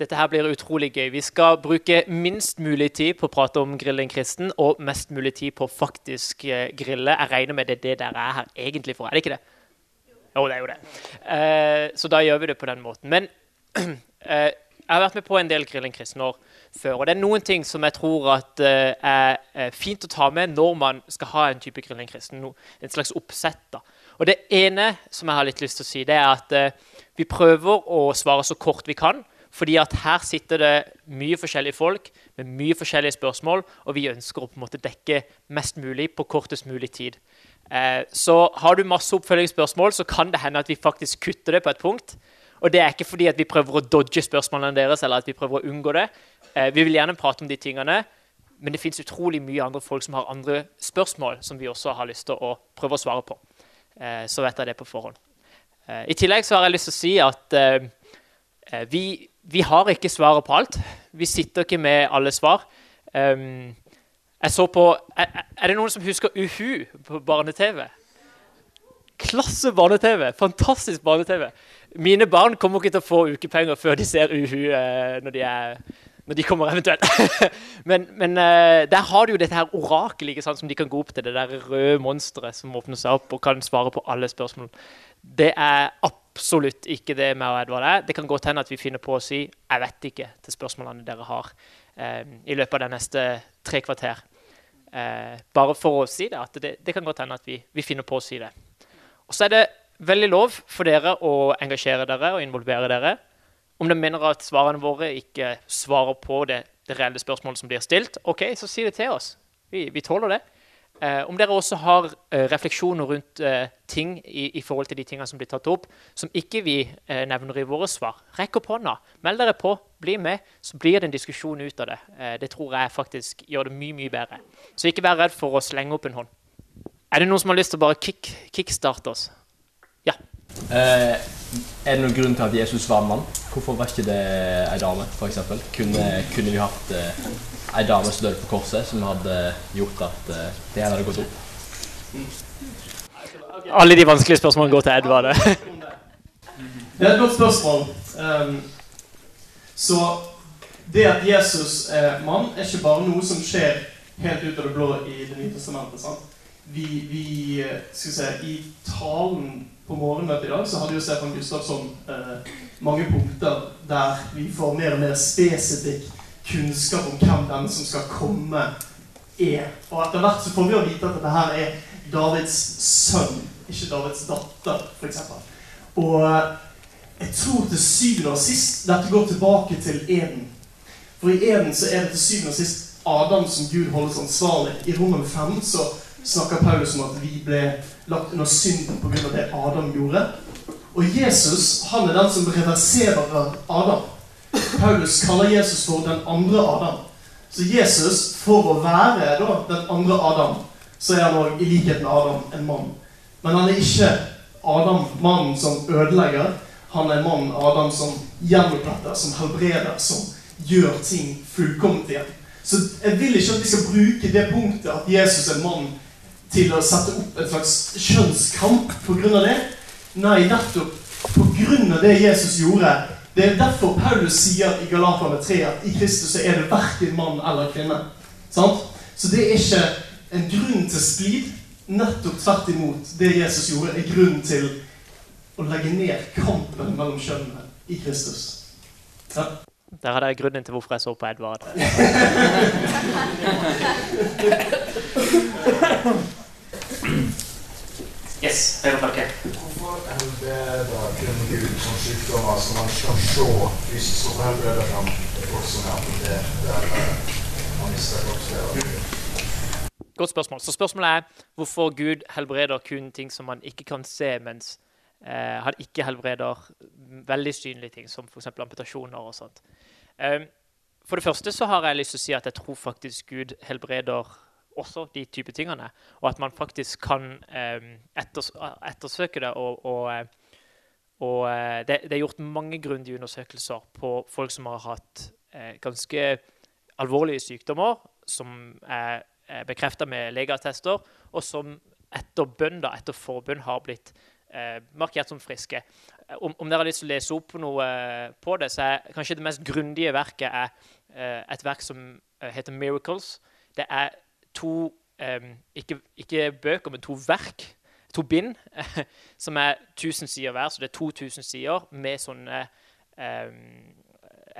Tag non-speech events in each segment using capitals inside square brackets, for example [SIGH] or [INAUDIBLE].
Dette her blir utrolig gøy. Vi skal bruke minst mulig tid på å prate om grilling kristen, og mest mulig tid på faktisk eh, grille. Jeg regner med det er det dere er her egentlig for, er det ikke det? Jo, det er jo det. Eh, så da gjør vi det på den måten. Men [CLEARS THROAT] eh, jeg har vært med på en del grilling kristen år før, og det er noen ting som jeg tror at er fint å ta med når man skal ha en type grilling kristen, En slags oppsett. da. Og det ene som jeg har litt lyst til å si, det er at vi prøver å svare så kort vi kan. Fordi at her sitter det mye forskjellige folk med mye forskjellige spørsmål, og vi ønsker å på en måte dekke mest mulig på kortest mulig tid. Eh, så har du masse oppfølgingsspørsmål, så kan det hende at vi faktisk kutter det på et punkt. Og det er ikke fordi at vi prøver å dodge spørsmålene deres, eller at vi prøver å unngå det. Eh, vi vil gjerne prate om de tingene, men det fins utrolig mye andre folk som har andre spørsmål som vi også har lyst til å prøve å svare på. Eh, så vet jeg det på forhånd. Eh, I tillegg så har jeg lyst til å si at eh, eh, vi vi har ikke svaret på alt. Vi sitter ikke med alle svar. Um, jeg så på er, er, det noen som husker Uhu på barne-TV? Klasse barne-TV! Fantastisk barne-TV. Mine barn kommer ikke til å få ukepenger før de ser Uhu uh, når, de er, når, de kommer eventuelt. [LAUGHS] men, men uh, der har du jo dette her orakelet som de kan gå opp til. Det der røde monsteret som åpner seg opp og kan svare på alle spørsmål. Det er absolutt ikke det med Edvard er. Det kan godt hende at vi finner på å si 'jeg vet ikke' til spørsmålene dere har eh, i løpet av de neste tre kvarter. Eh, bare for å si det, at det, det kan godt hende at vi, vi, finner på å si det. Og så er det veldig lov for dere å engasjere dere og involvere dere. Om dere mener at svarene våre ikke svarer på det, det reelle spørsmålet som blir stilt, ok, så si det til oss. Vi, vi tåler det. Eh, om dere også har eh, refleksjoner rundt eh, ting i, i, forhold til de tingene som blir tatt opp, som ikke vi eh, nevner i våre svar, rekk opp hånda. Meld dere på, bli med, så blir det en diskusjon ut av det. Eh, det tror jeg faktisk gjør det mye mye bedre. Så ikke vær redd for å slenge opp en hånd. Er det noen som har lyst til å bare kick, kickstarte oss? Eh, er det noen grunn til at Jesus var en mann? Hvorfor var ikke det ei dame, f.eks.? Kunne, kunne vi hatt eh, ei dame som døde på korset, som hadde gjort at eh, det hadde gått opp? Alle de vanskelige spørsmålene går til Edvard. [LAUGHS] det er et godt spørsmål. Um, så det at Jesus er mann, er ikke bare noe som skjer helt ut av det blå i Det nye testamentet. sant? Vi, vi, skal se, I talen på morgenmøtet i dag så hadde jo Stefan Gustavsson eh, mange punkter der vi får mer og mer spesifikk kunnskap om hvem den som skal komme, er. Og etter hvert så får vi jo vite at dette her er Davids sønn, ikke Davids datter, f.eks. Og eh, jeg tror til syvende og sist dette går tilbake til Eden. For i Eden så er det til syvende og sist Adam som Gud holdes ansvarlig. I Roman 5 så snakker Paulus om at vi ble lagt under synden pga. det Adam gjorde. Og Jesus han er den som reverserer Adam. Paulus kaller Jesus for den andre Adam. Så Jesus, for å være da, den andre Adam, så er han òg, i likhet med Adam, en mann. Men han er ikke Adam, mannen som ødelegger. Han er mannen Adam som gjenoppretter, som helbreder, som gjør ting fullkomment igjen. Så jeg vil ikke at vi skal bruke det punktet at Jesus er mann, til å sette opp en slags kjønnskamp pga. det. Nei, nettopp pga. det Jesus gjorde, det er derfor Paulus sier i Galatane 3 at i Kristus er det verken mann eller kvinne. Sant? Så det er ikke en grunn til splid. Nettopp tvert imot. Det Jesus gjorde, er grunnen til å legge ned kampen mellom kjønnene i Kristus. Ja. Der hadde jeg grunnen til hvorfor jeg så på Edvard. [LAUGHS] yes, Høyre flanke. Hvorfor helbreder kun Gud som sykdommer som man kan se fysisk? og helbrede fram folk som er amputert eller har mistet kroppsdeler? Godt spørsmål. Så spørsmålet er hvorfor Gud helbreder kun ting som man ikke kan se, mens eh, han ikke helbreder veldig synlige ting, som f.eks. amputasjoner og sånt. Um, for det første så har jeg lyst til å si at jeg tror faktisk Gud helbreder også de type tingene. Og at man faktisk kan um, etters ettersøke det. Og, og, og det, det, er gjort mange grundige undersøkelser på folk som har hatt eh, ganske alvorlige sykdommer, som er, er bekrefta med legeattester, og som etter bønn, da, etter forbund, har blitt eh, markert som friske. Om, om, dere har lyst til å lese opp noe eh, på det, så er kanskje det mest grundige verket er eh, et verk som eh, heter 'Miracles'. Det er to eh, ikke, ikke, bøker, men to verk, to bind, [LAUGHS] som er 1000 sider hver. Så det er 2000 sider med sånne eh,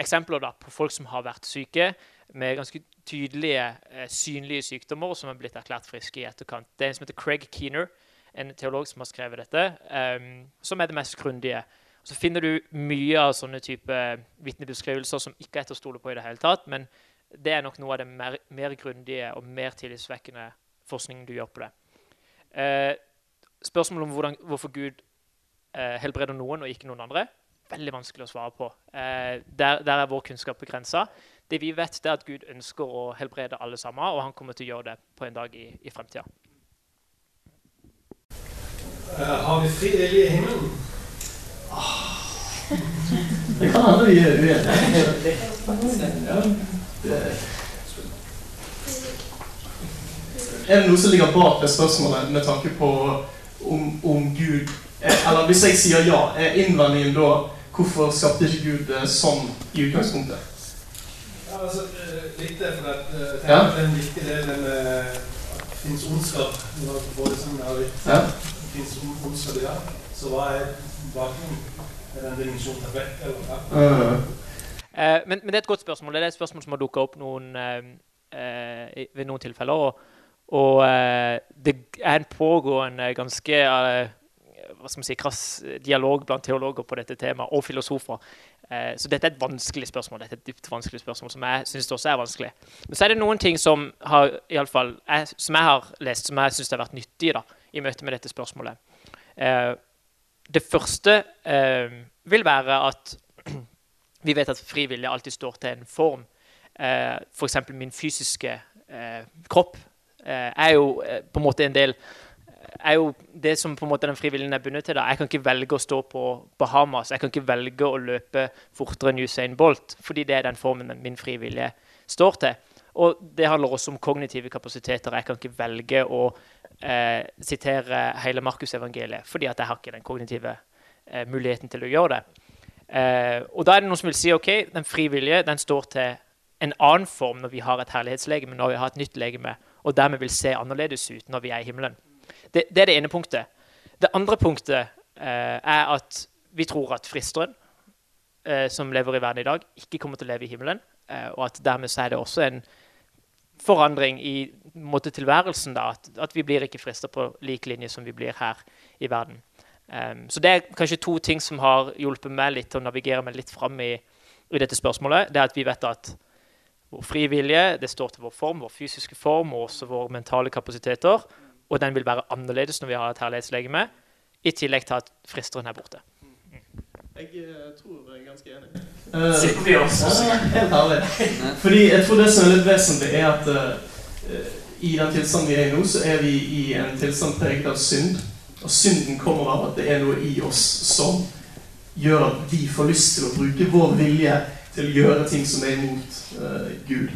eksempler da, på folk som har vært syke med ganske tydelige, synlige sykdommer, og som har blitt erklært friske i etterkant. Det er en som heter Craig Keener en teolog som har skrevet dette, um, som er det mest grundige. Så finner du mye av sånne type vitnebeskrivelser som ikke er til å stole på i det hele tatt, men det er nok noe av det mer, mer grundige og mer tillitsvekkende forskningen du gjør på det. Eh, spørsmålet om hvordan, hvorfor Gud eh, helbreder noen og ikke noen andre, veldig vanskelig å svare på. Eh, der, der, er vår kunnskap begrensa. Det vi vet, det er at Gud ønsker å helbrede alle sammen, og han kommer til å gjøre det på en dag i, i fremtida. Uh, har vi fri vilje i himmelen? [LAUGHS] [LAUGHS] Det kan hende vi er uenige. Er det noe som ligger bak det spørsmålet med tanke på om, om Gud Eller hvis jeg sier ja, er innvendingen da hvorfor skapte ikke Gud det sånn i utgangspunktet? Ja, altså, litt det, for at, uh, ja. det er en viktig del at det finnes ondskap. Når du får det litt, ja fins ondskap i dag, så hva er bakgrunnen? Er det en dimensjon til vekk, eller Uh, men, men, det er et godt spørsmål. Det er et spørsmål som har dukka opp noen, uh, uh, ved noen tilfeller. Og, og det er en pågående ganske hva skal man si, krass dialog blant teologer på dette temaet, og filosofer. så dette er et vanskelig spørsmål. Dette er et dypt vanskelig spørsmål, som jeg syns også er vanskelig. Men så er det noen ting som, har, i alle fall, jeg, som jeg har lest, som jeg syns har vært nyttige. da i møte med dette spørsmålet. Eh, det første eh, vil være at vi vet at frivillig alltid står til en form. Eh, F.eks. min fysiske eh, kropp eh, er jo eh, på en måte en del er jo det som på en måte den frivilligen er bundet til. Da. Jeg kan ikke velge å stå på Bahamas. Jeg kan ikke velge å løpe fortere enn Usain Bolt, fordi det er den formen min frivillige står til. Og det handler også om kognitive kapasiteter. Jeg kan ikke velge å eh, sitere hele Markusevangeliet, fordi at jeg har ikke den kognitive eh, muligheten til å gjøre det. Eh, og da er det noen som vil si ok, den frivillige den står til en annen form når vi har et herlighetslegeme, når vi har et nytt legeme, og dermed vil se annerledes ut når vi er i himmelen. Det, det er det ene punktet. Det andre punktet eh, er at vi tror at fristeren, eh, som lever i verden i dag, ikke kommer til å leve i himmelen. Eh, og at dermed så er det også en forandring i måte, tilværelsen. Da, at, at, vi blir ikke frista på lik linje som vi blir her i verden. Um, så det er kanskje to ting som har hjulpet meg litt til å navigere meg litt fram i, i, dette spørsmålet. Det er at vi vet at vår frivillige det står til vår form, vår fysiske form og også våre mentale kapasiteter. Og den vil være annerledes når vi har et herlighetslegeme, i tillegg til at fristeren er borte. Jeg uh, tror jeg er ganske enig. Uh, Sitter vi også? Ja, helt herlig. Fordi jeg tror det som er litt vesentlig, er at uh, i den tilstanden vi er i nå, så er vi i en tilstand preget av synd. Og synden kommer av at det er noe i oss som gjør at vi får lyst til å bruke vår vilje til å gjøre ting som er imot uh, Gud.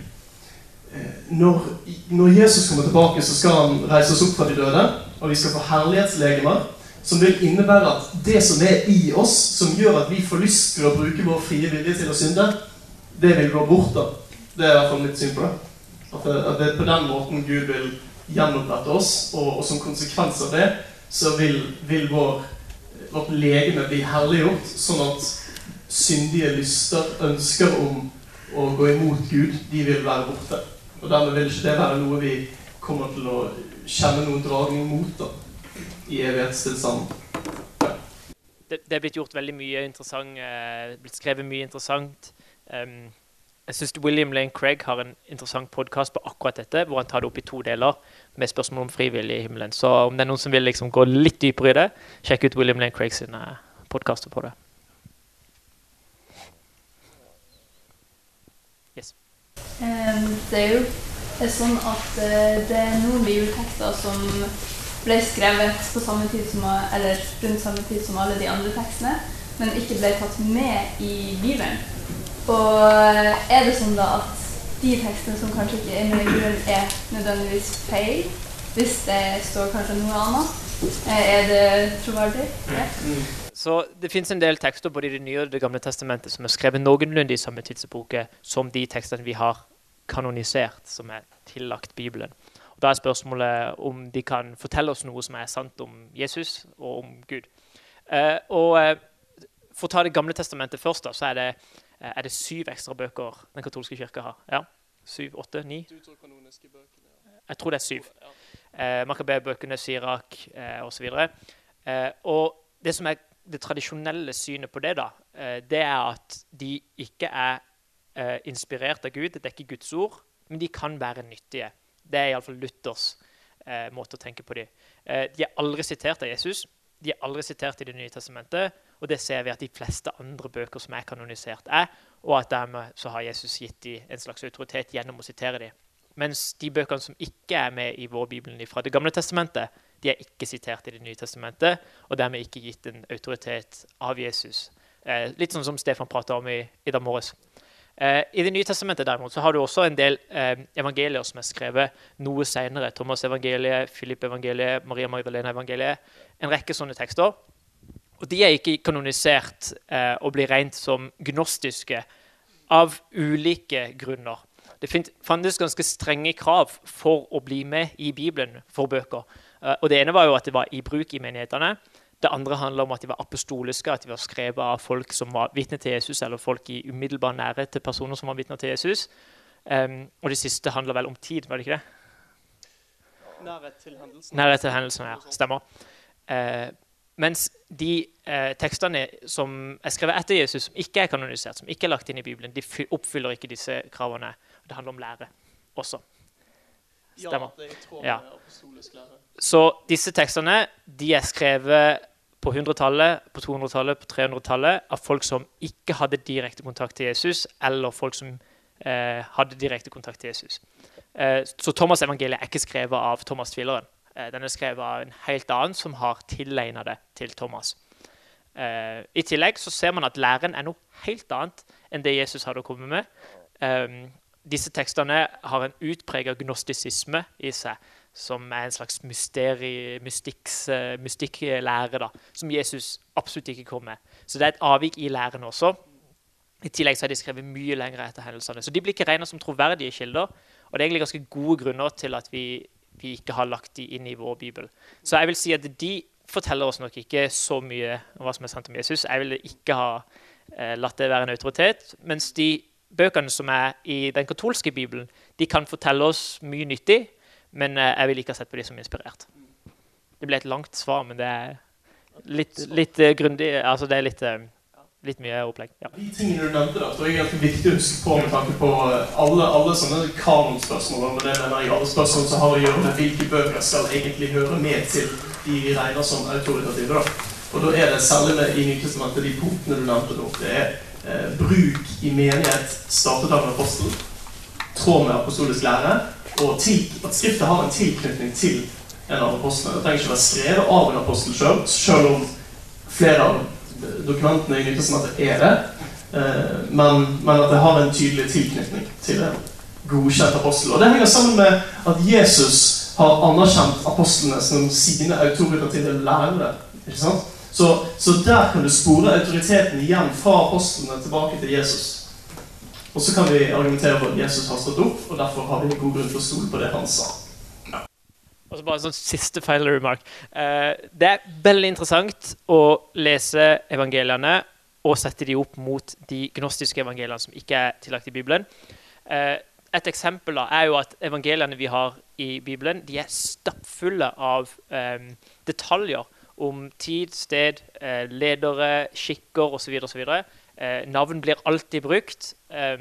Når, når, Jesus kommer tilbake, så skal han reise oss opp fra de døde, og vi skal få herlighetslegemer som vil innebære at det som er i oss, som gjør at vi får lyst til å bruke vår frie vilje til å synde, det vil gå bort. da. Det er i hvert fall mitt syn på det, at det er på den måten Gud vil gjenopprette oss, og, og som konsekvens av det så vil, vil vår, vårt legeme bli herliggjort, sånn at syndige lyster, ønsker om å gå imot Gud, de vil være borte. Og dermed vil ikke det være noe vi kommer til å kjenne noen dragning mot. da i evighetstilstanden. Det, det er blitt gjort veldig mye interessant, eh, blitt skrevet mye interessant. Um, jeg syns William Lane Craig har en interessant podkast på akkurat dette, hvor han tar det opp i to deler med spørsmål om frivillig i himmelen. Så om det er noen som vil liksom gå litt dypere i det, sjekk ut William Lane Craig sine podkaster på det. Yes. Det er jo det er sånn at uh, det er noen bibeltekster som ble skrevet på samme tid som, eller rundt samme tid som alle de andre tekstene, men ikke ble tatt med i Bibelen. Og uh, er det sånn da at de tekstene som kanskje ikke er Bibelen, er nødvendigvis feil? Hvis det står kanskje noe annet? Uh, er det troverdig? Ja. Så Det fins en del tekster både i Det nye og Det gamle testamentet som er skrevet noenlunde i samme tidsepoke som de tekstene vi har kanonisert, som er tillagt Bibelen. Og Da er spørsmålet om de kan fortelle oss noe som er sant om Jesus og om Gud. Eh, og eh, For å ta Det gamle testamentet først, da, så er det, eh, er det syv ekstra bøker den katolske kirka har. Ja? Syv, åtte, ni? Du tror kanoniske bøkene, ja. Jeg tror det er syv. Eh, Makabé-bøkene, Sirak eh, osv. Eh, og det som er det tradisjonelle synet på det, da, eh, det er at de ikke er eh, inspirert av Gud. Det er ikke Guds ord, men de kan være nyttige. Det er iallfall Luthers eh, måte å tenke på dem. Eh, de er aldri sitert av Jesus. De er aldri sitert i Det nye testamentet, og det ser vi at de fleste andre bøker som er kanonisert, er, og at dermed så har Jesus gitt dem en slags autoritet gjennom å sitere dem. Mens de bøkene som ikke er med i vår bibelen fra Det gamle testamentet, de er ikke sitert i Det nye testamentet, og dermed ikke gitt en autoritet av Jesus. Eh, litt sånn som Stefan prata om i, i dag morges. Eh, I Det nye testamentet derimot, så har du også en del eh, evangelier som er skrevet noe senere. Thomas evangeliet, Philip evangeliet, Maria Magdalena evangeliet. En rekke sånne tekster. Og De er ikke kanonisert eh, og blir regnet som gnostiske av ulike grunner. Det fantes ganske strenge krav for å bli med i Bibelen for bøker. Eh, og Det ene var jo at det var i bruk i menighetene. Det andre handler om at de var apostoliske, at de var skrevet av folk som var vitne til Jesus, eller folk i umiddelbar nærhet til personer som var vitner til Jesus. Um, og det siste handler vel om tid, var det ikke det? Nærhet til hendelsen. Nærhet til hendelsen, ja. Stemmer. Uh, mens de eh, tekstene som er skrevet etter Jesus, som ikke er kanonisert, som ikke er lagt inn i Bibelen, de oppfyller ikke disse kravene. Det handler om lære også. Stemmer. Ja, det er i tråd med ja. apostolisk lære. Så disse tekstene de er skrevet på 100-tallet, på 200-tallet, på 300-tallet av folk som ikke hadde direkte kontakt til Jesus, eller folk som eh, hadde direkte kontakt til Jesus. Eh, så Thomas-evangeliet er ikke skrevet av Thomas Tvileren. Eh, den er skrevet av en helt annen som har tilegna det til Thomas. Eh, I tillegg så ser man at læren er noe helt annet enn det Jesus hadde kommet med. Eh, disse tekstene har en utprega gnostisisme i seg som er en slags mystikklære, som Jesus absolutt ikke kom med. Så det er et avvik i læren også. I tillegg så har de skrevet mye lenger etter hendelsene. Så de blir ikke regna som troverdige kilder. Og det er egentlig ganske gode grunner til at vi, vi, ikke har lagt de inn i vår bibel. Så jeg vil si at de forteller oss nok ikke så mye om hva som er sant om Jesus. Jeg ville ikke ha eh, latt det være en autoritet. Mens de bøkene som er i den katolske bibelen, de kan fortelle oss mye nyttig. Men eh, jeg vil ikke ha sett på de som inspirert. Det ble et langt svar, men det er litt, litt uh, grundig Altså det er litt, uh, litt mye opplegg. Ja. De tingene du nevnte, da, tror jeg er ganske viktig å huske på med tanke på alle, alle sånne kanonspørsmål. Og det mener jeg alle spørsmål som har å gjøre med hvilke bøker skal egentlig høre med til de vi regner som autoritative. da. Og da er det særlig med, i Nytestamentet de punktene du nevnte nå. Det er eh, bruk i menighet startet av en apostel, tråd med apostolisk lære og til, at Skriftet har en tilknytning til en av apostlene. Det trenger ikke være skrevet av en apostel sjøl, selv om flere av dokumentene i Nytestamentet er det. Eh, men, men, at det har en tydelig tilknytning til en godkjent apostel. Og Det henger sammen med at Jesus har anerkjent apostlene som sine autoritative lærere. ikke sant? Så, så der kan du spore autoriteten igjen fra apostlene tilbake til Jesus. Og så kan vi argumentere for at Jesus har stått opp, og derfor har vi god grunn til å stole på det han sa. Og så bare sånn siste final remark. Eh, det er veldig interessant å lese evangeliene og sette de opp mot de gnostiske evangeliene som ikke er tillagt i Bibelen. Eh, et eksempel da, er jo at evangeliene vi har i Bibelen, de er stappfulle av um, detaljer om tid, sted, uh, ledere, skikker osv. osv. Eh, navn blir alltid brukt. Eh,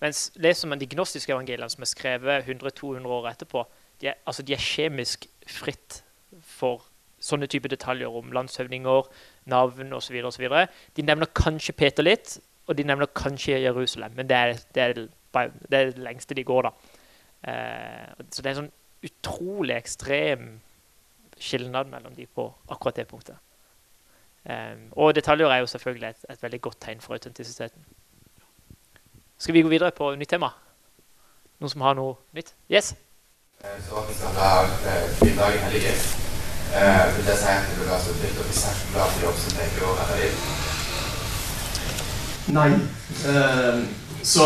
mens leser man de gnostiske evangeliene, som er skrevet 100-200 år etterpå, de er, altså de er, kjemisk fritt for sånne type detaljer om landshøvdinger, navn osv. De nevner kanskje Peter litt, og de nevner kanskje Jerusalem. Men det er, det er Det er det lengste de går, da. Eh, så det er en sånn utrolig ekstrem skilnad mellom de på akkurat det punktet. Um, og detaljer er jo selvfølgelig et, et veldig godt tegn for autentisiteten. Skal vi gå videre på nytt tema? Noen som har noe nytt? Yes? Så vi skal ha kvinnedagen hellige. Vil det si at du vil ha støttet og bli særskilt glad jobb som leger og redder liv? Nei. Så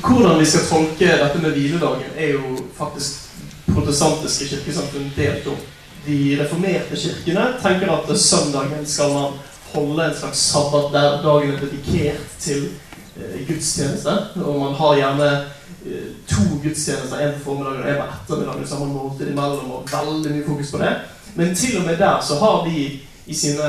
hvordan vi skal tolke dette med hviledagen, er jo faktisk protestantiske kirkesamfunn delt opp. De reformerte kirkene tenker at søndagen skal man holde en slags sabbat der dagen er dedikert til eh, gudstjeneste. Og man har gjerne eh, to gudstjenester, en på formiddagen og en på ettermiddagen. Har man måltid imellom og veldig mye fokus på det. Men til og med der så har de i sine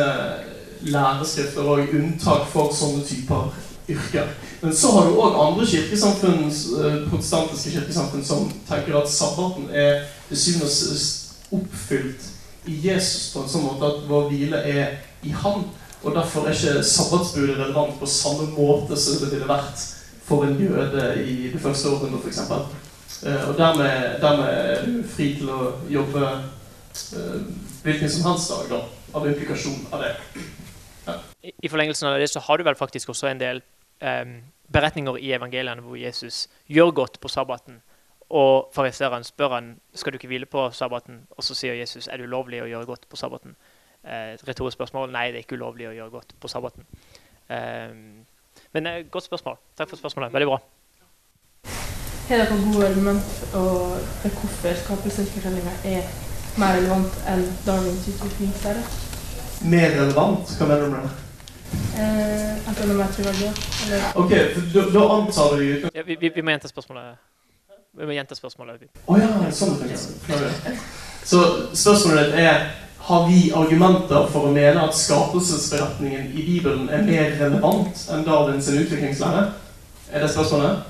læreskrifter og unntak for sånne typer yrker. Men så har du òg andre kirkesamfunn, eh, protestantiske kirkesamfunn som tenker at sabbaten er til syvende og sist oppfylt i Jesus på en sånn måte at vår hvile er i Han. Og derfor er ikke sabbatsbudet relevant på samme måte som det ville vært for en jøde i det første århundret, f.eks. Eh, og dermed, dermed, er du fri til å jobbe eh, hvilken som helst dag, da, av implikasjon av det. Ja. I forlengelsen av det så har du vel faktisk også en del um, beretninger i evangeliene hvor Jesus gjør godt på sabbaten. Og fariseeren spør han skal du ikke hvile på sabbaten, og så sier Jesus er det ulovlig å gjøre godt på sabbaten. Eh, retorisk spørsmål. Nei, det er ikke ulovlig å gjøre godt på sabbaten. Eh, men eh, godt spørsmål. Takk for spørsmålet. Veldig bra. Har dere gode argument for hvorfor skapelsesfortellinga er mer relevant enn Darwins utviklingslære? Mer relevant? Hva mener du med det? Eh, at den er mer troverdig? Ok, da, da antar du ja, vi, vi, vi må gjenta spørsmålet. Vi må gjenta spørsmålet. Å oh, ja, sånn Så spørsmålet er har vi argumenter for å mene at skapelsesberetningen i Bibelen er mer relevant enn Darwins utviklingslære? Er det spørsmålet?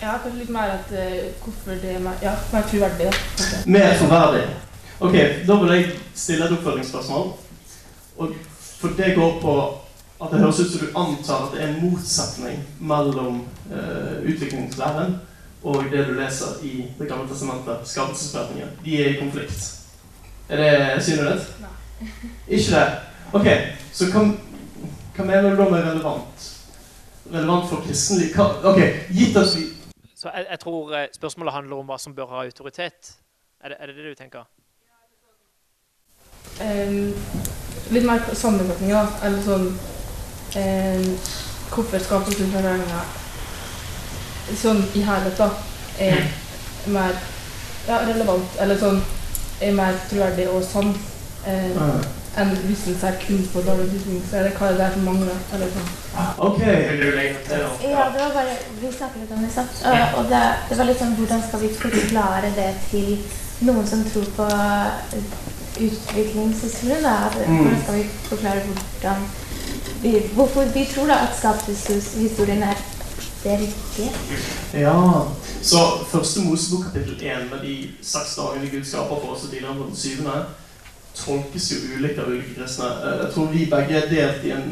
Ja, kanskje litt mer at uh, hvorfor det er mer, ja, mer troverdig. Mer troverdig. Ok, da vil jeg stille et oppfølgingsspørsmål. Og, for det går på at det høres ut som du antar at det er en motsetning mellom uh, utviklingslæren og det du leser i Det gamle testamentet, skapelsesberetningen. De er i konflikt. Er det synet ditt? Nei. Ikke det? Ok, så hva, hva mener du da med relevant? Relevant for kristenliv? Ok, gitt at vi Så jeg, jeg, tror eh, spørsmålet handler om hva som bør ha autoritet. Er det er det, det du tenker? Um, litt mer sammenfatning, da. Eller sånn um, Hvorfor skapelsesberetninga sånn i helhet da, er mm. mer ja, relevant, eller sånn er mer troverdig og sann eh, ja. enn hvis en ser kun på dårlig utvikling. Så er det hva det er som mangler. eller sånn. Ok. Ja, det var bare, Vi snakket litt om det, sant? Og, og det, det, var litt sånn Hvordan skal vi forklare det til noen som tror på utviklingshistorien? da? Mm. Hvordan skal vi forklare hvordan vi, hvorfor vi tror da at skapelseshistorien er det riktige? riktig. Ja. Så første Mosebok kapittel 1 med de seks dagene Gud skaper for oss og deler på den syvende, tolkes jo ulikt av ulike kristne. Eh, jeg tror vi begge er delt i en,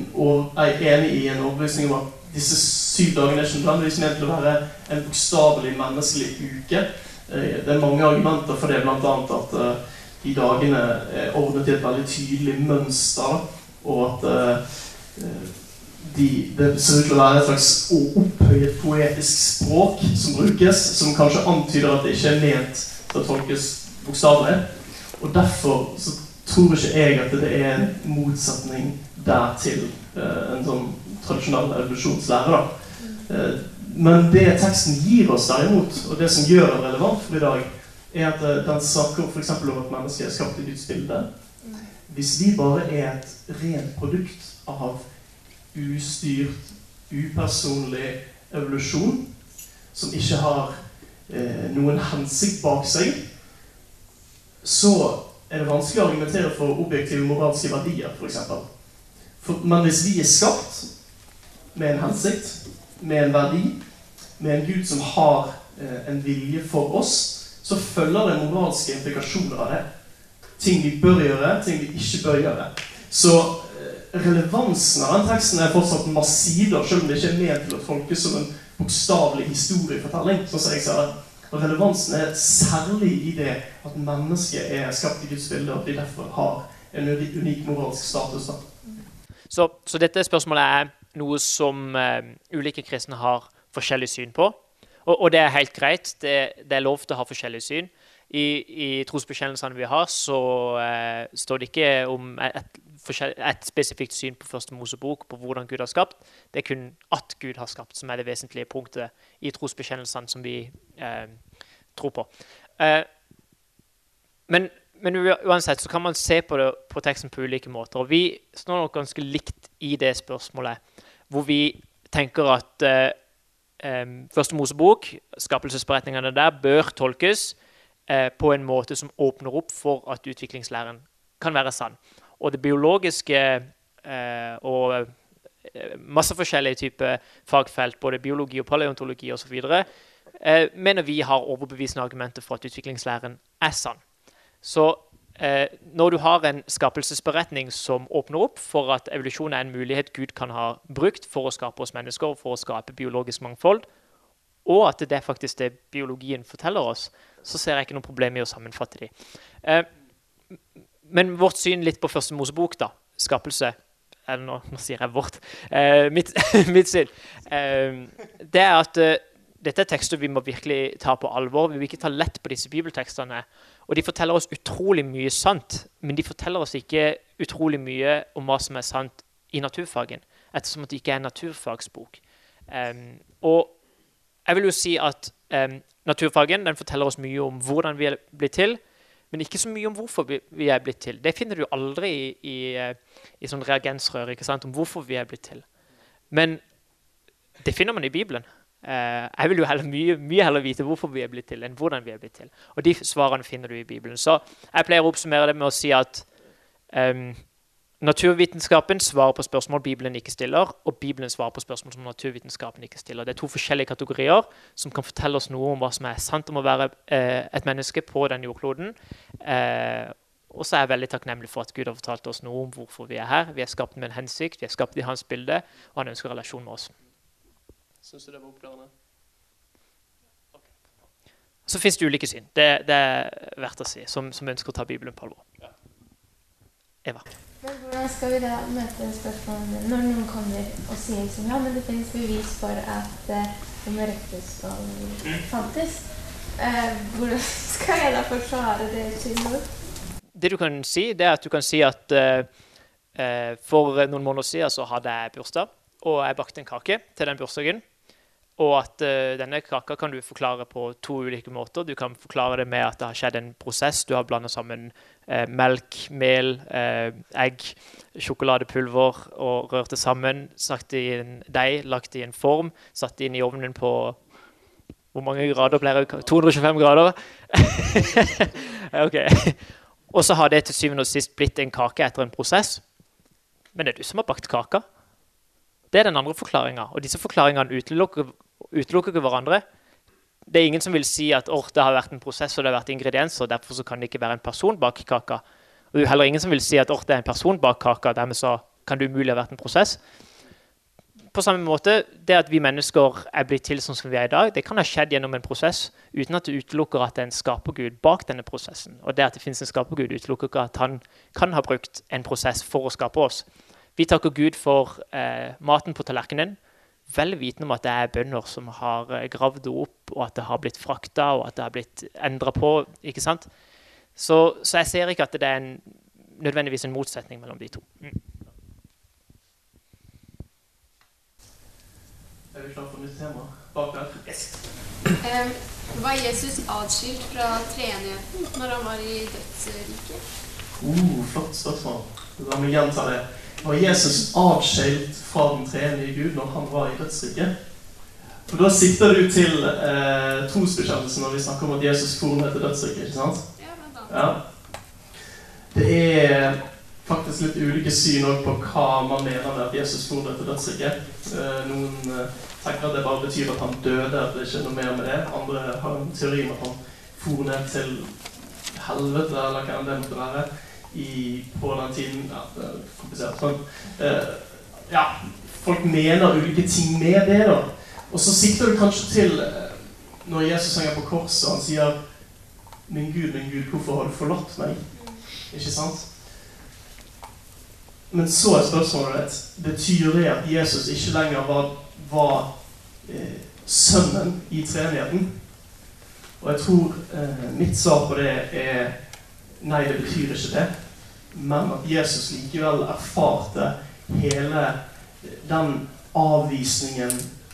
er enig i en overbevisning om at disse syv dagene er ikke nødvendigvis ment til å være en bokstavelig menneskelig uke. Eh, det er mange argumenter for det, bl.a. at eh, de dagene er ordnet i et veldig tydelig mønster, og at de, det ser ut til å være et slags opphøyet poetisk språk som brukes, som kanskje antyder at det ikke er ment til å tolkes bokstavelig. Og derfor så tror ikke jeg at det er en motsetning der til uh, en sånn tradisjonell evolusjonslære. Uh, men det teksten gir oss derimot, og det som gjør den relevant for i dag, er at uh, den snakker f.eks. om at mennesket er skapt i Guds bilde. Hvis vi bare er et rent produkt av ustyrt, upersonlig evolusjon som ikke har eh, noen hensikt bak seg, så er det vanskelig å argumentere for objektive moralske verdier, f.eks. Men hvis vi er skapt med en hensikt, med en verdi, med en Gud som har eh, en vilje for oss, så følger det moralske implikasjoner av det. Ting vi bør gjøre, ting vi ikke bør gjøre. Så relevansen av den teksten er fortsatt massiv, selv om det ikke er ment til å tolkes som en bokstavelig historiefortelling. sånn som jeg ser det. Og Relevansen er særlig i det at mennesket er skapt i Guds bilde, og at de derfor har en unik moralsk status. Så, så dette spørsmålet er noe som uh, ulike kristne har forskjellig syn på. Og, og det er helt greit. Det, det, er lov til å ha forskjellig syn. I, i trosbekjennelsene vi har, så eh, står det ikke om et, et, spesifikt syn på første Mosebok, på hvordan Gud har skapt. Det er kun at Gud har skapt, som er det vesentlige punktet i trosbekjennelsene som vi eh, tror på. men men uansett så kan man se på, det, på, teksten på ulike måter. Og vi står nok ganske likt i det spørsmålet, hvor vi tenker at eh, eh, Første Mosebok, skapelsesberetningene der, bør tolkes eh, på en måte som åpner opp for at utviklingslæren kan være sann. Og det biologiske eh, og eh, masse forskjellige typer fagfelt, både biologi og paleontologi osv., eh, mener vi har overbevisende argumenter for at utviklingslæren er sann. Så eh, når du har en skapelsesberetning som åpner opp for at evolusjon er en mulighet Gud kan ha brukt for å skape oss mennesker, for å skape biologisk mangfold, og at det er faktisk det biologien forteller oss, så ser jeg ikke noe problem i å sammenfatte de. Eh, men vårt syn litt på første Mosebok, da, skapelse Eller nå, nå sier jeg vårt. Eh, mitt, [LAUGHS] mitt, syn. Eh, det er at eh, dette er tekster vi må virkelig ta på alvor. Vi vil ikke ta lett på disse bibeltekstene. Og de forteller oss utrolig mye sant, men de forteller oss ikke utrolig mye om hva som er sant i naturfagen, ettersom at det ikke er en naturfagsbok. Um, og jeg vil jo si at um, naturfagen den forteller oss mye om hvordan vi er blitt til, men ikke så mye om hvorfor vi, er blitt til. Det finner du aldri i, i, eh, i sånn reagensrør ikke sant, om hvorfor vi er blitt til. Men det finner man i Bibelen. Uh, jeg vil jo heller, mye, mye, heller vite hvorfor vi er blitt til, enn hvordan vi er blitt til. Og de svarene finner du i Bibelen. Så jeg pleier å oppsummere det med å si at um, naturvitenskapen svarer på spørsmål Bibelen ikke stiller, og Bibelen svarer på spørsmål som naturvitenskapen ikke stiller. Det er to forskjellige kategorier som kan fortelle oss noe om hva som er sant om å være eh, et menneske på den jordkloden. Eh, og så er jeg veldig takknemlig for at Gud har fortalt oss noe om hvorfor vi er her. Vi er skapt med en hensikt, vi er skapt i hans bilde, og han ønsker relasjon med oss. Syns du det var oppklarende? Så fins det ulike syn. Det, det, er verdt å si, som, som, ønsker å ta Bibelen på alvor. Ja. Eva. Men Hvordan skal vi da møte spørsmålene når noen kommer og sier som ja, men det finnes bevis for at uh, det mørke fantes? Uh, hvordan [LAUGHS] skal jeg da forsvare det synet? Det du kan si, det er at du kan si at uh, for noen måneder siden så hadde jeg bursdag, og jeg bakte en kake til den bursdagen. Og at uh, denne kaka kan du forklare på to ulike måter. Du kan forklare det med at det har skjedd en prosess. Du har blanda sammen uh, melk, mel, eh, egg, sjokoladepulver og rørte sammen. Satt i en deig, lagt i en form, satt inn i ovnen på Hvor mange grader blir det? 225 grader? [LAUGHS] ok. Og så har det til syvende og sist blitt en kake etter en prosess. Men det er du som har bakt kaka. Det er den andre forklaringa. Og disse forklaringene utelukker ikke hverandre. Det er ingen som vil si at oh, det har vært en prosess og det har vært ingredienser, og derfor kan det ikke være en person bak kaka. Og det er heller ingen som vil si at oh, det er en person bak kaka, dermed så kan det umulig ha vært en prosess. På samme måte, Det at vi mennesker er blitt til sånn som vi er i dag, det kan ha skjedd gjennom en prosess uten at det utelukker at det er en skapergud bak denne prosessen. Og det at det finnes en skapergud, utelukker ikke at han kan ha brukt en prosess for å skape oss. Vi takker Gud for eh, maten på tallerkenen vel vitende om at det er bønder som har eh, gravd det opp, og at det har blitt frakta, og at det har blitt endra på. ikke sant? Så, så, jeg ser ikke at det er en, nødvendigvis en motsetning mellom de to. Mm. Er vi klare for nytt tema? Bak der. Yes. Um, var Jesus atskilt fra treenigheten når han var i dødsriket? Uh, flott spørsmål. La meg gjenta det var Jesus avskjelt fra den tredje Gud når han var i dødsriket. Og Da sikter du til eh, trosbekjennelsen når vi snakker om at Jesus ned til dødsriket. ikke sant? Ja. Det er faktisk litt ulike syn på hva man mener med at Jesus ned til dødsriket. Eh, noen eh, tenker at det bare betyr at han døde, at det ikke er noe mer med det. Andre har en teori om at han for ned til helvete, eller hva enn det måtte være. I, på den tiden ja, er komplisert, sånn. ja, folk mener ulike ting med det. da. Og så sikter du kanskje til eh, når Jesus henger på korset og han sier 'Min Gud, min Gud, hvorfor har du forlatt meg?' Ikke sant? Men så er spørsmålet ditt betyr det at Jesus ikke lenger var, var eh, sønnen i treenigheten. Og jeg tror eh, mitt svar på det er nei, det betyr ikke det. Men at Jesus likevel erfarte hele den avvisningen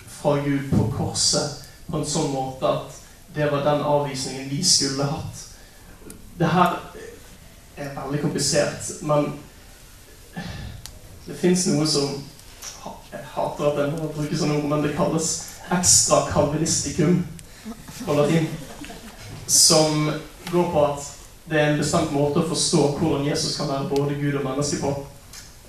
fra Gud på korset på en sånn måte at det var den avvisningen vi skulle hatt. Det her er veldig komplisert, men det fins noe som Jeg hater at jeg må bruke sånne ord, men det kalles ekstra kalvinistikum på latin. Som går på at det er en bestemt måte å forstå hvordan Jesus kan være både Gud og menneske på.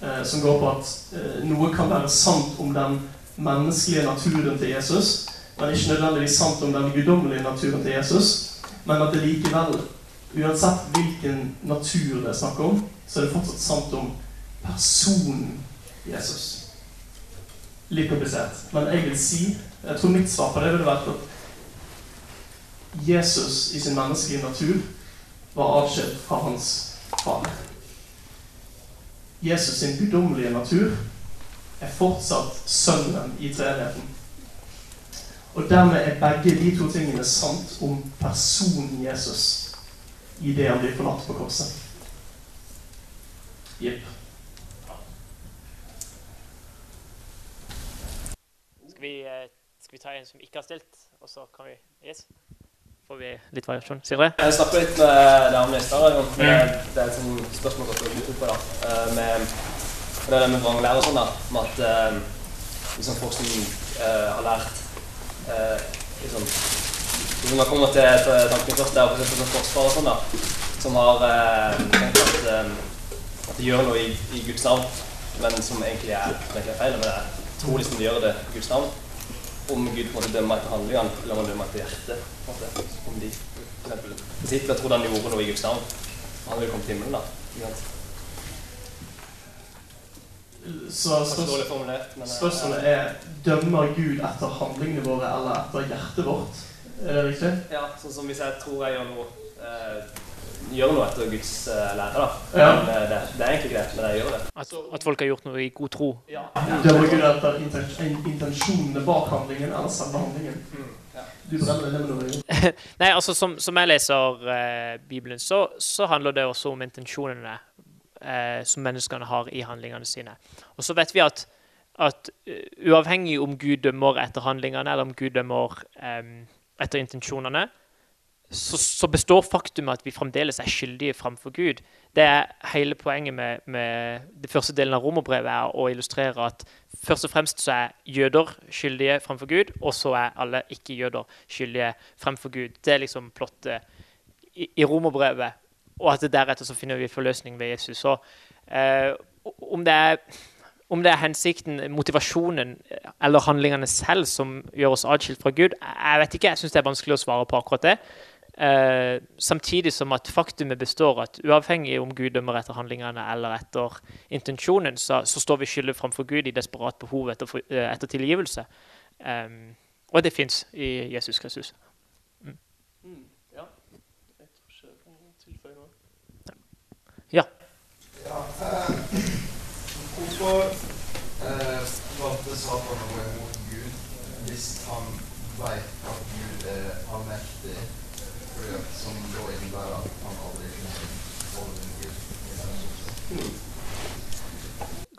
Eh, som går på at eh, noe kan være sant om den menneskelige naturen til Jesus, men ikke nødvendigvis sant om den guddommelige naturen til Jesus. Men at det likevel, uansett hvilken natur det er snakk om, så er det fortsatt sant om personen Jesus. Litt komplisert. Men jeg vil si Jeg tror mitt svar på det ville vært at Jesus i sin menneskelige natur var atskilt fra hans far. Jesus sin guddommelige natur er fortsatt sønnen i treenigheten. Og dermed er begge de to tingene sant om personen Jesus i det han blir forlatt på korset. Jepp. Skal eh, skal vi ta en som ikke har stilt, og så kan vi Yes. Får vi litt variasjon. Sindre? Jeg snakket litt med damen i stad. Det, det er et sånt spørsmål som går på. da. Eh, Med, det er det med vranglære og sånn, da. Med at eh, liksom folk som uh, har lært uh, liksom, Hvis man kommer til, til tanken først, det er for sånn forsvar og sånn, da. Som har uh, tenkt at, at de gjør noe i, i Guds navn, men som egentlig er, egentlig er feil. Men jeg tror liksom de gjør det i Guds navn. Om Gud måte dømmer etter handlingene, eller om han dømmer etter hjertet. Om de f.eks. Hvis trodde han gjorde noe i Guds navn, han ville kommet til himmelen, da. Så eh, spørsmålet er dømmer Gud etter handlingene våre eller etter hjertet vårt. Er det riktig? Ja, sånn som hvis jeg tror jeg gjør noe eh, Gjør noe etter Guds eh, lære, da. Ja. Men, eh, det, det er egentlig ikke det, men jeg gjør det. At, at folk har gjort noe i god tro. Dømmer Gud etter inten- intensjonene bak handlingen eller selve handlingen? Du brenner det med noe. [LAUGHS] Nei, altså Som, som jeg leser eh, Bibelen, så, så handler det også om intensjonene eh, som menneskene har i handlingene sine. Og så vet vi at, at uh, uavhengig om Gud dømmer etter handlingene, eller om Gud dømmer eh, etter intensjonene, så, så består faktumet at vi fremdeles er skyldige framfor Gud. Det er hele poenget med, med det første delen av romerbrevet, er å illustrere at først og fremst så er jøder skyldige framfor Gud, og så er alle ikke-jøder skyldige fremfor Gud. Det er liksom plottet i, i romerbrevet, og at deretter så finner vi forløsning ved Jesus. Så eh, om det er om det er hensikten, motivasjonen eller handlingene selv som gjør oss atskilt fra Gud, jeg vet ikke. Jeg syns det er vanskelig å svare på akkurat det. Eh, samtidig som at faktumet består at uavhengig om Gud dømmer etter handlingene eller etter intensjonen, så, så står vi skyldig framfor Gud i desperat behov etter, for- eh, etter tilgivelse. Eh, og det fins i Jesus Kristus. Ja. Jeg tror ikke jeg kan tilføye noe. Ja. Ja, eh, hvorfor eh, valgte Satan å gå imot Gud hvis han vet at Gud er allmektig?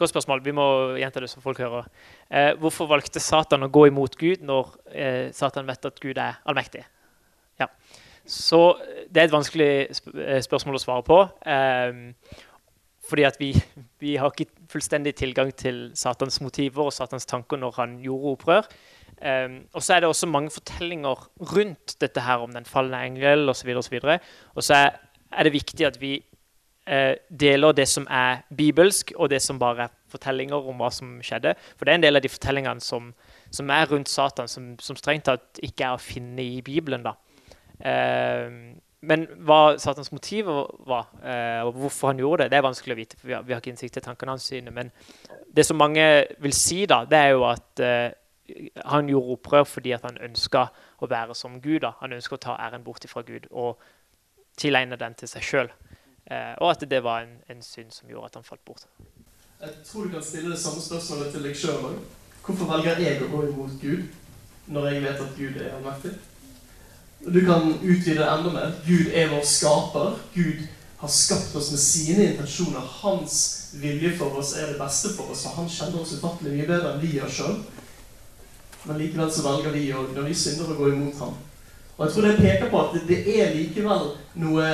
Godt spørsmål. Vi må gjenta det så folk hører. Eh, hvorfor valgte Satan å gå imot Gud når eh, Satan vet at Gud er allmektig? Ja. Så eh, det er et vanskelig sp eh, spørsmål å svare på. Eh, fordi at vi, vi har ikke fullstendig tilgang til Satans motiver og Satans tanker når han gjorde opprør. Eh, og så er det også mange fortellinger rundt dette her om den falne engel osv. Og, så videre, og så er, er det viktig at vi uh, deler det som er bibelsk, og det som bare er fortellinger om hva som skjedde. For det er en del av de fortellingene som, som er rundt Satan, som, som strengt tatt ikke er å finne i Bibelen. da. Eh, men hva Satans motiv var, uh, og hvorfor han gjorde det, det er vanskelig å vite. for Vi har, vi har ikke innsikt i tankene hans. sine, Men det som mange vil si, da, det er jo at eh, han gjorde opprør fordi han ønska å være som Gud. da. Han ønska å ta æren bort fra Gud og tilegne den til seg sjøl. Eh, og at det var en, en synd som gjorde at han falt bort. Jeg tror du kan stille det samme spørsmålet til deg sjøl òg. Hvorfor velger jeg å gå imot Gud når jeg vet at Gud er allmektig? Du kan utvide det enda mer. Gud er vår skaper. Gud har skapt oss med sine intensjoner. Hans vilje for oss er det beste for oss, og han kjenner oss ufattelig mye bedre enn vi gjør sjøl. Men likevel så velger vi og når vi synder, å gå imot ham. Og jeg tror det peker på at det, er likevel noe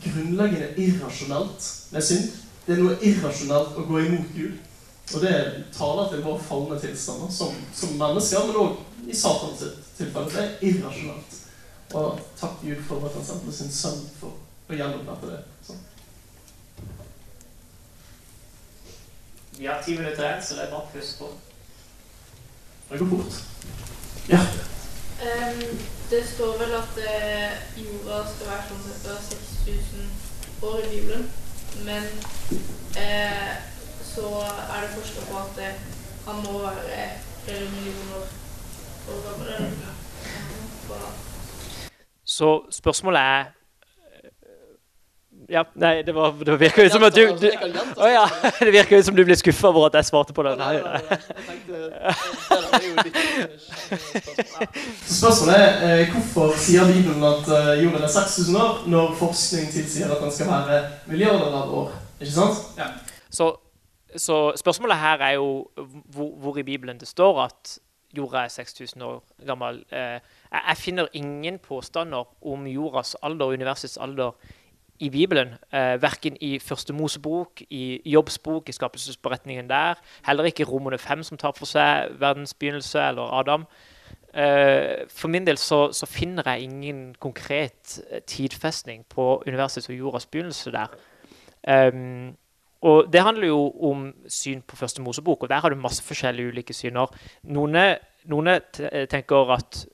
grunnleggende irrasjonelt med synd. Det er noe irrasjonelt å gå imot Gud. Og det taler til vår falne tilstander som, som mennesker, men òg i Satans tilfelle. Det er irrasjonelt. Og takk Gud for at han sendte sin sønn for å gjenopprette det. Så. Vi har ti minutter igjen, så det er bare å puste på. Det går fort. Ja. Um, det står vel at uh, jorda skal være sånn ca. 6000 år i Bibelen. Men uh, så er det forska på at uh, han må være flere millioner år gammel. Så spørsmålet er ja, nei, det, var, det virker ut som at du, du Å ja, [LAUGHS] Det virker jo som du ble skuffa over at jeg svarte på det. Nei, nei. [LAUGHS] Spørsmålet er eh, hvorfor sier Bibelen at eh, jorden er 6000 år, når forskning tilsier at den skal være milliarder av år? Ikke sant? Så, så spørsmålet her er jo hvor, hvor i Bibelen det står at jorda er 6000 år gammel. Eh, jeg finner ingen påstander om jordas alder og universets alder i Bibelen. Eh, verken i Første Mosebok, i Jobbs bok, i skapelsesberetningen der. Heller ikke i Romerne 5, som tar for seg verdens begynnelse, eller Adam. Eh, for min del så, så finner jeg ingen konkret eh, tidfestning på universets og jordas begynnelse der. Um, og Det handler jo om syn på Første Mosebok, og der har du masse forskjellige ulike syner. Noen, noen tenker at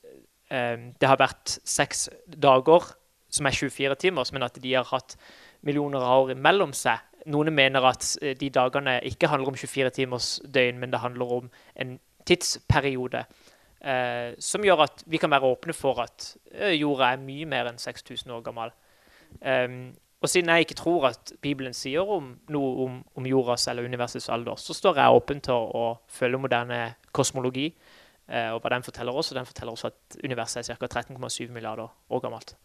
eh, det har vært seks dager som er 24 timers, men at de har hatt millioner av år imellom seg. Noen mener at eh, de dagene ikke handler om 24 timers døgn, men det handler om en tidsperiode. Eh, som gjør at vi kan være åpne for at eh, jorda er mye mer enn 6000 år gammel. Um, og siden jeg ikke tror at Bibelen sier om noe om, om jordas eller universets alder, så står jeg åpen til å følge moderne kosmologi eh, og hva den forteller oss. Og den forteller oss at universet er ca. 13,7 milliarder år gammelt.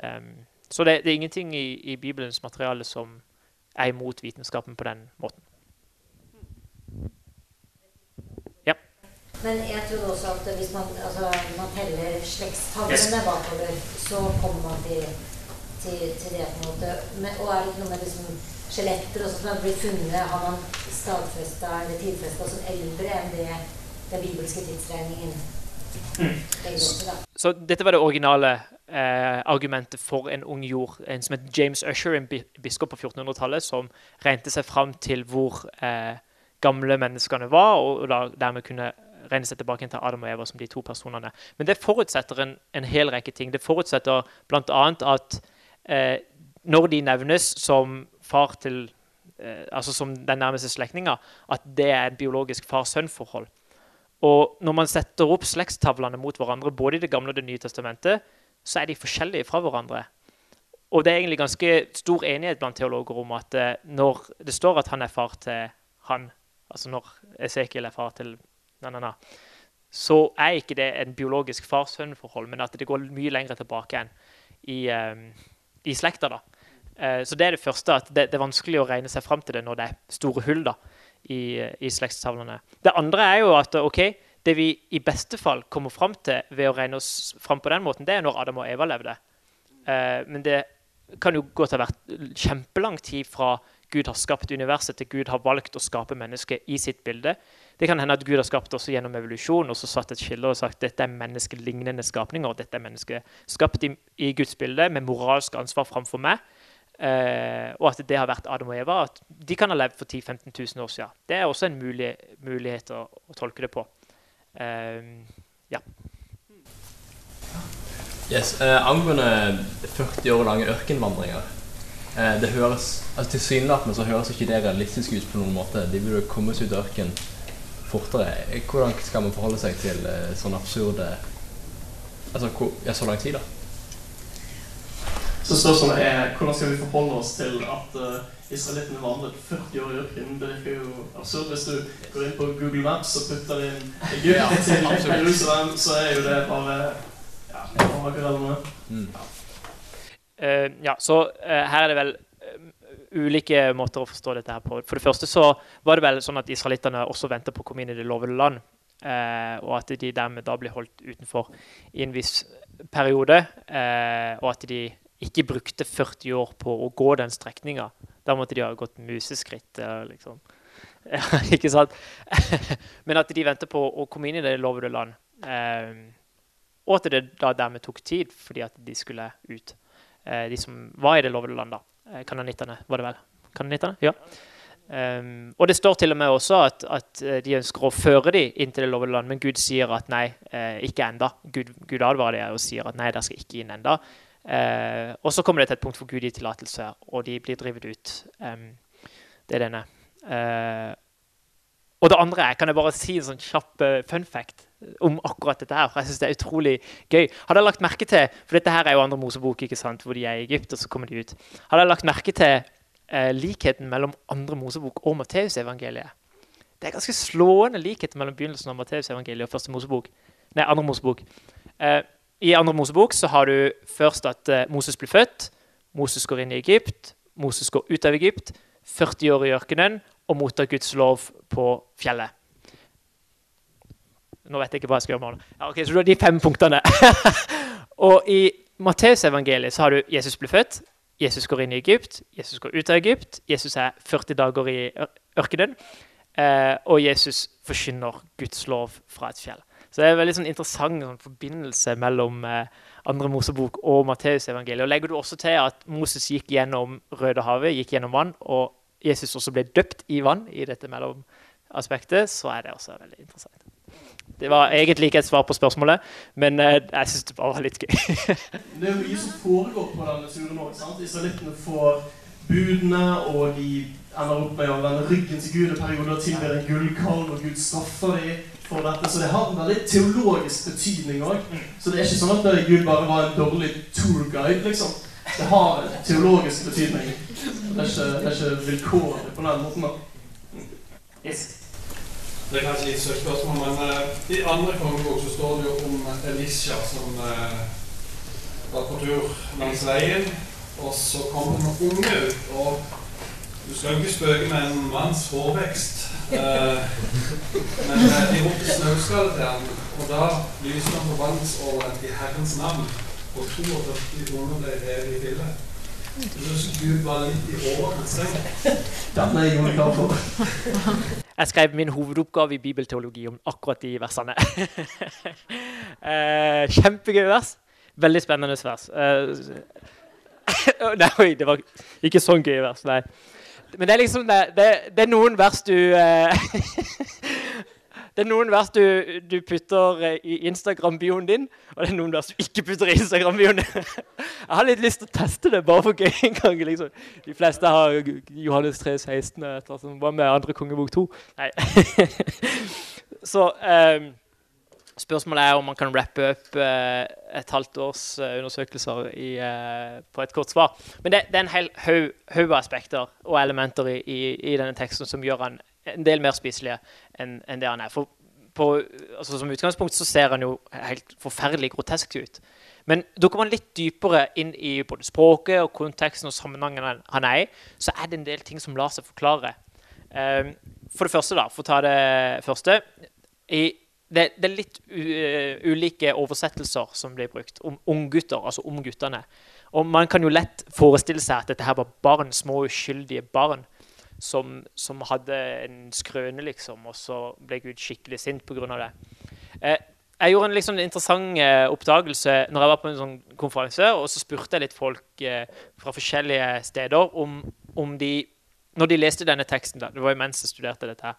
Um, så det, det er ingenting i, i Bibelens materiale som er imot vitenskapen på den måten. Ja. Men jeg tror også at hvis man, altså, man teller slektstavlene bakover, så kommer man til, til, til det på en måte. Men, og er det ikke noe med liksom, skjeletter også, som har blitt funnet, har man stadfesta eller tidfesta som eldre enn det den bibelske tidsregningen da. Så dette var det originale eh, argumentet for en ung jord. En som het James Usher, en biskop på 1400-tallet, som regnet seg fram til hvor eh, gamle menneskene var, og, og da, dermed kunne regne seg tilbake til Adam og Eva som de to personene. Men det forutsetter en, en hel rekke ting. Det forutsetter bl.a. at eh, når de nevnes som far til eh, altså som den nærmeste slektninga, at det er et biologisk far-sønn-forhold. Og når man setter opp slektstavlene mot hverandre, både i Det gamle og Det nye testamentet, så er de forskjellige fra hverandre. Og det er egentlig ganske stor enighet blant teologer om at eh, når det står at han er far til han, altså når Esekiel er far til na-na-na, så er ikke det en biologisk far-sønn-forhold, men at det går mye lenger tilbake enn i, um, i slekta. da. Uh, så det er det første, at det, det er vanskelig å regne seg fram til det når det er store hull da, i, i slektstavlene. Det andre er jo at ok, det vi i beste fall kommer fram til ved å regne oss fram på den måten, det er når Adam og Eva levde. Eh, men det kan jo godt ha vært kjempelang tid fra Gud har skapt universet, til Gud har valgt å skape mennesket i sitt bilde. Det kan hende at Gud har skapt også gjennom evolusjon og så satt et skille og sagt dette er menneskelignende skapninger. Dette er mennesket skapt i, i Guds bilde med moralsk ansvar framfor meg. Eh, og at det har vært Adam og Eva. At de kan ha levd for 10 000-15 000 år siden. Det er også en mulig, mulighet å, å tolke det på. Eh, ja. Yes, eh, Angående 40 år lange ørkenvandringer Det høres altså Tilsynelatende høres ikke det realistisk ut på noen måte. De burde komme ut av ørkenen fortere. Hvordan skal man forholde seg til sånne absurde Altså hvor, ja, så lang tid, da? Så spørsmålet er hvordan skal vi forholde oss til at uh, israelittene vandret 40 år i ørkenen? Det virker jo absurd. Hvis du går inn på Google Maps og putter inn Egypt Ja, til. [LAUGHS] Jerusalem, så er jo det bare ja. Mm. uh, ja, så uh, her er det vel ulike måter å forstå dette her på. For det første så var det vel sånn at israelittene også venta på å komme inn i det lovede land. eh, og at de dermed da blir holdt utenfor i en viss periode. eh, og at de ikke brukte 40 år på å gå den strekninga. Da måtte de ha gått museskritt. eh, liksom. [LAUGHS] Ikke sant? [LAUGHS] Men at de venter på å komme inn i det lovede land. Eh, og at det da dermed tok tid fordi at de skulle ut. Eh, de som var i det lovede land, da. Eh, kanonittene, var det vel? Kanonittene? Ja. Um, og det står til og med også at, at eh, de ønsker å føre dem inn til det lovede land, men Gud sier at nei, eh, ikke enda. Gud, Gud advarer dem og sier at nei, dere skal ikke inn enda. Eh, og så kommer det til et punkt hvor Gud gir tillatelse, og de blir drevet ut. Um, det er denne. Eh, og det andre er, kan jeg bare si en sånn kjapp uh, fun fact om akkurat dette her, for jeg synes det er utrolig gøy. Hadde jeg lagt merke til, for dette her er jo andre Mosebok, ikke sant, hvor de er i Egypt, og så kommer de ut. Hadde jeg lagt merke til eh, likheten mellom andre Mosebok og Matteusevangeliet? Det er ganske slående likhet mellom begynnelsen av Matteusevangeliet og første Mosebok. Nei, andre Mosebok. Eh, I andre Mosebok så har du først at eh, Moses blir født, Moses går inn i Egypt, Moses går ut av Egypt, 40 år i ørkenen og mottar Guds lov på fjellet. Nå vet jeg ikke hva jeg skal gjøre med. Ja, ok, så du har de fem punktene. [LAUGHS] og i Matteusevangeliet så har du Jesus blir født, Jesus går inn i Egypt, Jesus går ut av Egypt, Jesus er 40 dager i ørkenen, eh, og Jesus forkynner Guds lov fra et fjell. Så det er en veldig sånn interessant sånn, forbindelse mellom eh, andre Mosebok og Matteusevangeliet. Og legger du også til at Moses gikk gjennom Rødehavet, gikk gjennom vann, og Jesus også ble døpt i vann i dette mellomaspektet, så er det også veldig interessant. Det var egentlig ikke et svar på spørsmålet, men eh, jeg syns det bare var litt gøy. [LAUGHS] Det er jo mye som foregår på denne turen òg. Israelittene får budene, og de ender opp med å vende ryggen til Gud i periode og tilber en gullkalv, og Gud straffer dem for dette. Så det har en veldig teologisk betydning òg. Så det er ikke sånn at eh, Gud bare var en dårlig tourguide, liksom. Det har en teologisk betydning. Det er ikke, det er ikke vilkårlig på den måten. da. Yes. Det er kanskje litt søkt spørsmål, men uh, i andre kongebok så står det jo om Elisha som uh, var på tur langs veien, og så kom det noen unge ut, og du skal jo ikke spøke med en manns hårvekst, eh, men eh, de ropte snauskalle til ham, og da lyste han forbannelsesåret i Herrens navn, og 42 kroner ble revet i filler. Jeg Gud var litt i overkant streng. Den er jeg klar for. Jeg skrev min hovedoppgave i bibelteologi om akkurat de versene. eh, kjempegøy vers. Veldig spennende vers. Eh, [LAUGHS] nei, det var ikke sånn gøy vers, nei. Men det er liksom det, det, det er noen vers du eh, [LAUGHS] Det er noen vers du, du putter eh, i Instagram-bioen din, og det er noen vers du ikke putter i Instagram-bioen din. [LAUGHS] Jeg har litt lyst til å teste det, bare for gøy en gang. liksom. De fleste har Johannes 3, 16, etter som var med andre kongebok 2. Nei. [LAUGHS] Så eh, spørsmålet er om man kan rappe opp eh, et halvt års eh, undersøkelser i, eh, på et kort svar. Men det, det er en hel haug av aspekter og elementer i, i, i denne teksten som gjør han en del mer spiselig enn en det han er. For på, altså som utgangspunkt så ser han jo helt forferdelig grotesk ut. Men dukker man litt dypere inn i både språket og konteksten og sammenhengen han- er i, så er det en del ting som lar seg forklare. For det første, da, for å ta det første i, det, det er litt u, eh, ulike oversettelser som blir brukt om unggutter, altså om guttene. Og man kan jo lett forestille seg at dette her var barn, små uskyldige barn som, som hadde en skrøne, liksom, og så ble Gud skikkelig sint pga. det. Eh, jeg gjorde en liksom interessant eh, oppdagelse når jeg var på en sånn konferanse. og Så spurte jeg litt folk fra forskjellige steder om, om de Når de leste denne teksten da, Det var jo mens jeg studerte dette. her,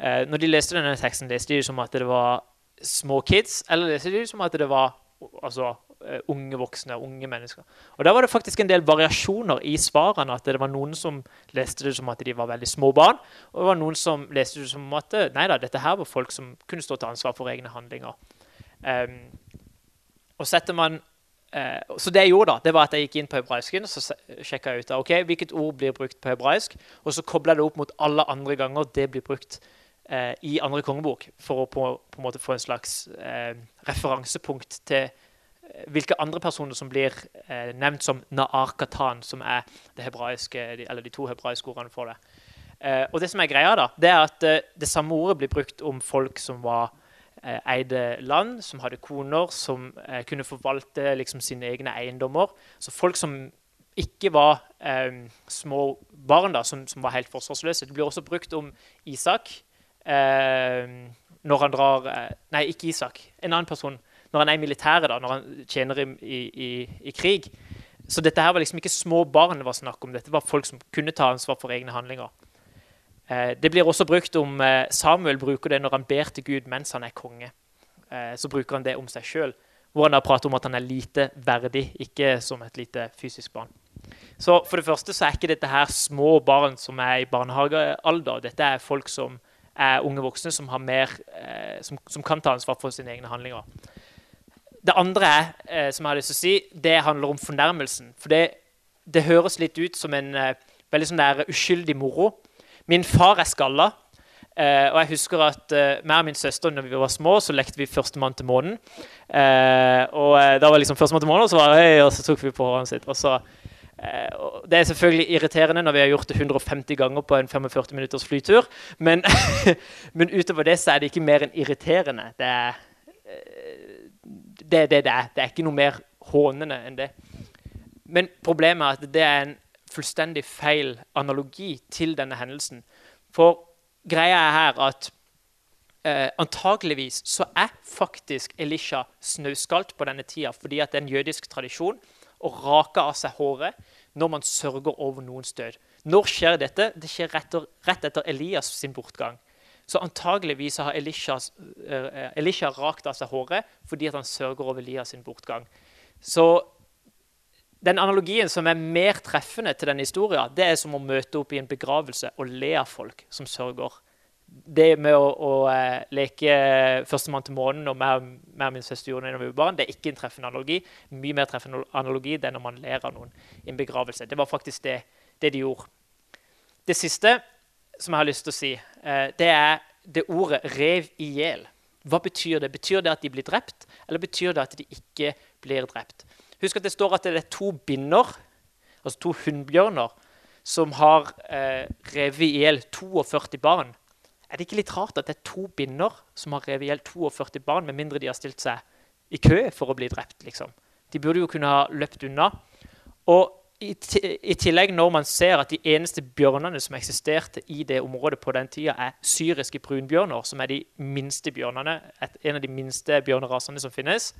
eh, Når de leste denne teksten, leste de det som at det var små kids, eller leste de det som at det var altså eh, unge voksne, unge mennesker. Og Der var det faktisk en del variasjoner i svarene. at Det var noen som leste det som at de var veldig små barn, og det var noen som leste det som at nei da, dette her var folk som kunne stå til ansvar for egne handlinger. Um, og setter man eh, Så det jeg gjorde, da, det var at jeg gikk inn på hebraisken så sjekka jeg ut da, ok, hvilket ord blir brukt på hebraisk, og så kobla det opp mot alle andre ganger det blir brukt eh, i andre kongebok, for å på, på, en måte få en slags eh, referansepunkt til eh, hvilke andre personer som blir eh, nevnt som Na'ar Katan, som er det de, eller de to hebraiske ordene for det. Eh, og Det som er greia, da, det er at eh, det samme ordet blir brukt om folk som var eh, eide land, som hadde koner, som eh, kunne forvalte liksom, sine egne eiendommer. Så folk som ikke var små barn da, som, som, var helt forsvarsløse. Det blir også brukt om Isak når han drar Nei, ikke Isak. En annen person når han er i militæret, da, når han tjener i, i, i, krig. Så dette her var liksom ikke små barn det var snakk om. Dette var folk som kunne ta ansvar for egne handlinger. Eh, det blir også brukt om eh, Samuel bruker det når han ber til Gud mens han er konge. Eh, så bruker han det om seg sjøl, hvor han da prater om at han er lite verdig, ikke som et lite fysisk barn. Så for det første så er ikke dette her små barn som er i barnehagealder. Dette er folk som er unge voksne som, mer, eh, som, som kan ta ansvar for sine egne handlinger. Det andre eh, som jeg har lyst til å si, det handler om fornærmelsen. For det, det høres litt ut som en eh, veldig sånn der uskyldig moro. Min far er skalla. Uh, og jeg husker at uh, meg og min søster når vi var små, så lekte vi 'Førstemann til månen'. Uh, og eh, da var liksom førstemann til månen, og så, var, hey, og så tok vi på håret sitt. Og så, det er selvfølgelig irriterende når vi har gjort det 150 ganger på en 45 minutters flytur. Men, [LAUGHS] men utover det så er det ikke mer enn irriterende. Det er det er det det er. Det er ikke noe mer hånende enn det. Men problemet er at det er en fullstendig feil analogi til denne hendelsen. For greia er her at eh, antageligvis så er faktisk Elisha snauskalt på denne tida fordi at det er en jødisk tradisjon å rake av seg håret når man sørger over noens død. Når skjer dette? Det skjer rett, etter Elias sin bortgang. Så antageligvis har Elisha, uh, Elisha rakt av seg håret fordi han sørger over Elias sin bortgang. Så den analogien som er mer treffende til denne historien, det er som å møte opp i en begravelse og le av folk som sørger. Det med å, å uh, leke førstemann til månen og mer, mer min søster gjorde da vi var barn, det er ikke en treffende analogi. Mye mer treffende analogi det er når man ler av noen i en begravelse. Det var faktisk det, det de gjorde. Det siste som jeg har lyst til å si, eh, det er det ordet 'rev i hjel'. Hva betyr det? Betyr det at de blir drept, eller betyr det at de ikke blir drept? Husk at det står at det er to binner, altså to hunnbjørner, som har eh, revet i hjel 42 barn. Er det ikke litt rart at det er to binner som har revet i hjel 42 barn, med mindre de har stilt seg i kø for å bli drept? liksom? De burde jo kunne ha løpt unna. Og i, tillegg når man ser at de eneste bjørnene som eksisterte i det området på den tida, er syriske brunbjørner, som er de minste bjørnene, en av de minste bjørnerasene som finnes,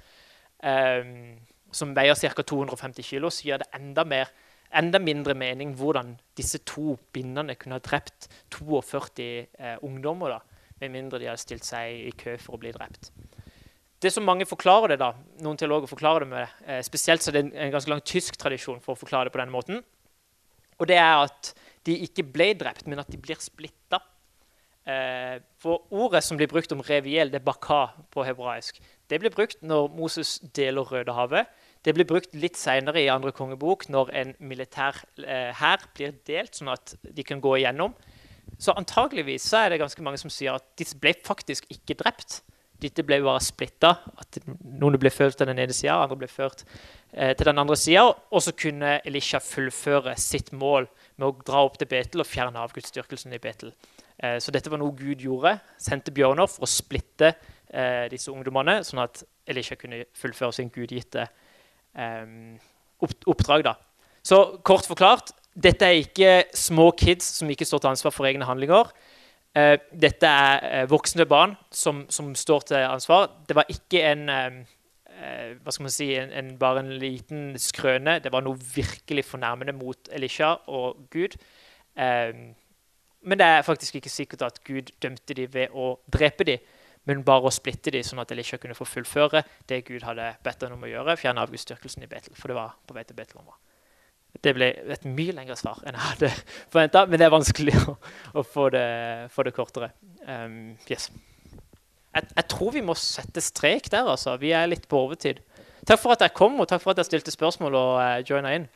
um, som veier ca. 250 kg, så gir det enda, mer, enda, mindre mening hvordan disse to bindene kunne ha drept 42 eh, ungdommer, da, med mindre de hadde stilt seg i kø for å bli drept. Det som mange forklarer det da, Noen teologer forklarer det med eh, spesielt så er det en ganske lang tysk tradisjon for å forklare det på denne måten. Og det er at de ikke ble drept, men at de blir splitta. Eh, for ordet som blir brukt om reviel, det er baka på hebraisk. Det blir brukt når Moses deler Rødehavet. Det blir brukt litt seinere i andre kongebok, når en militær eh, hær eh, blir delt, sånn at de kan gå igjennom. Så antageligvis så er det ganske mange som sier at de ble faktisk ikke drept. Dette ble bare splitta. Noen ble ført til den ene sida, andre ble ført eh, til den andre sida. Og så kunne Elisha fullføre sitt mål med å dra opp til Betel og fjerne avgudsdyrkelsen i Betel. Eh, så dette var noe Gud gjorde. Sendte bjørner for å splitte eh, disse ungdommene, sånn at Elisha kunne fullføre sin gudgitte eh, oppdrag. da. Så kort forklart, dette er ikke små kids som ikke står til ansvar for egne handlinger. Uh, dette er uh, voksne barn som, som, står til ansvar. Det var ikke en uh, hva skal man si, en, en, bare en liten skrøne. Det var noe virkelig fornærmende mot Elisha og Gud. men det er faktisk ikke sikkert at Gud dømte dem ved å drepe dem. Men bare å splitte de sånn at Elisha kunne få fullføre det Gud hadde bedt ham om å gjøre, fjerne avgudsdyrkelsen i Betel. For det var på vei til Betel var. Det ble et mye lengre svar enn jeg hadde [LAUGHS] forventa, men det er vanskelig å, å få, det, få, det, kortere. Um, yes. jeg, jeg, tror vi må sette strek der, altså. Vi er litt på overtid. Takk for at jeg kom, og takk for at jeg stilte spørsmål og uh, joina inn.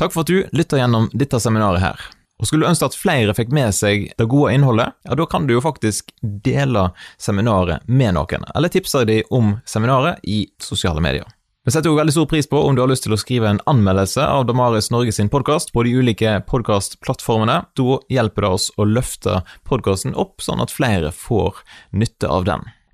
Takk for at du lytter gjennom dette seminaret her. Og Skulle du ønske at flere fikk med seg det gode innholdet, ja, da kan du jo faktisk dele seminaret med noen, eller tipse dem om seminaret i sosiale medier. Vi setter jo veldig stor pris på om du har lyst til å skrive en anmeldelse av Damaris Norge sin podkast på de ulike podkastplattformene. Da hjelper det oss å løfte podkasten opp, sånn at flere får nytte av den.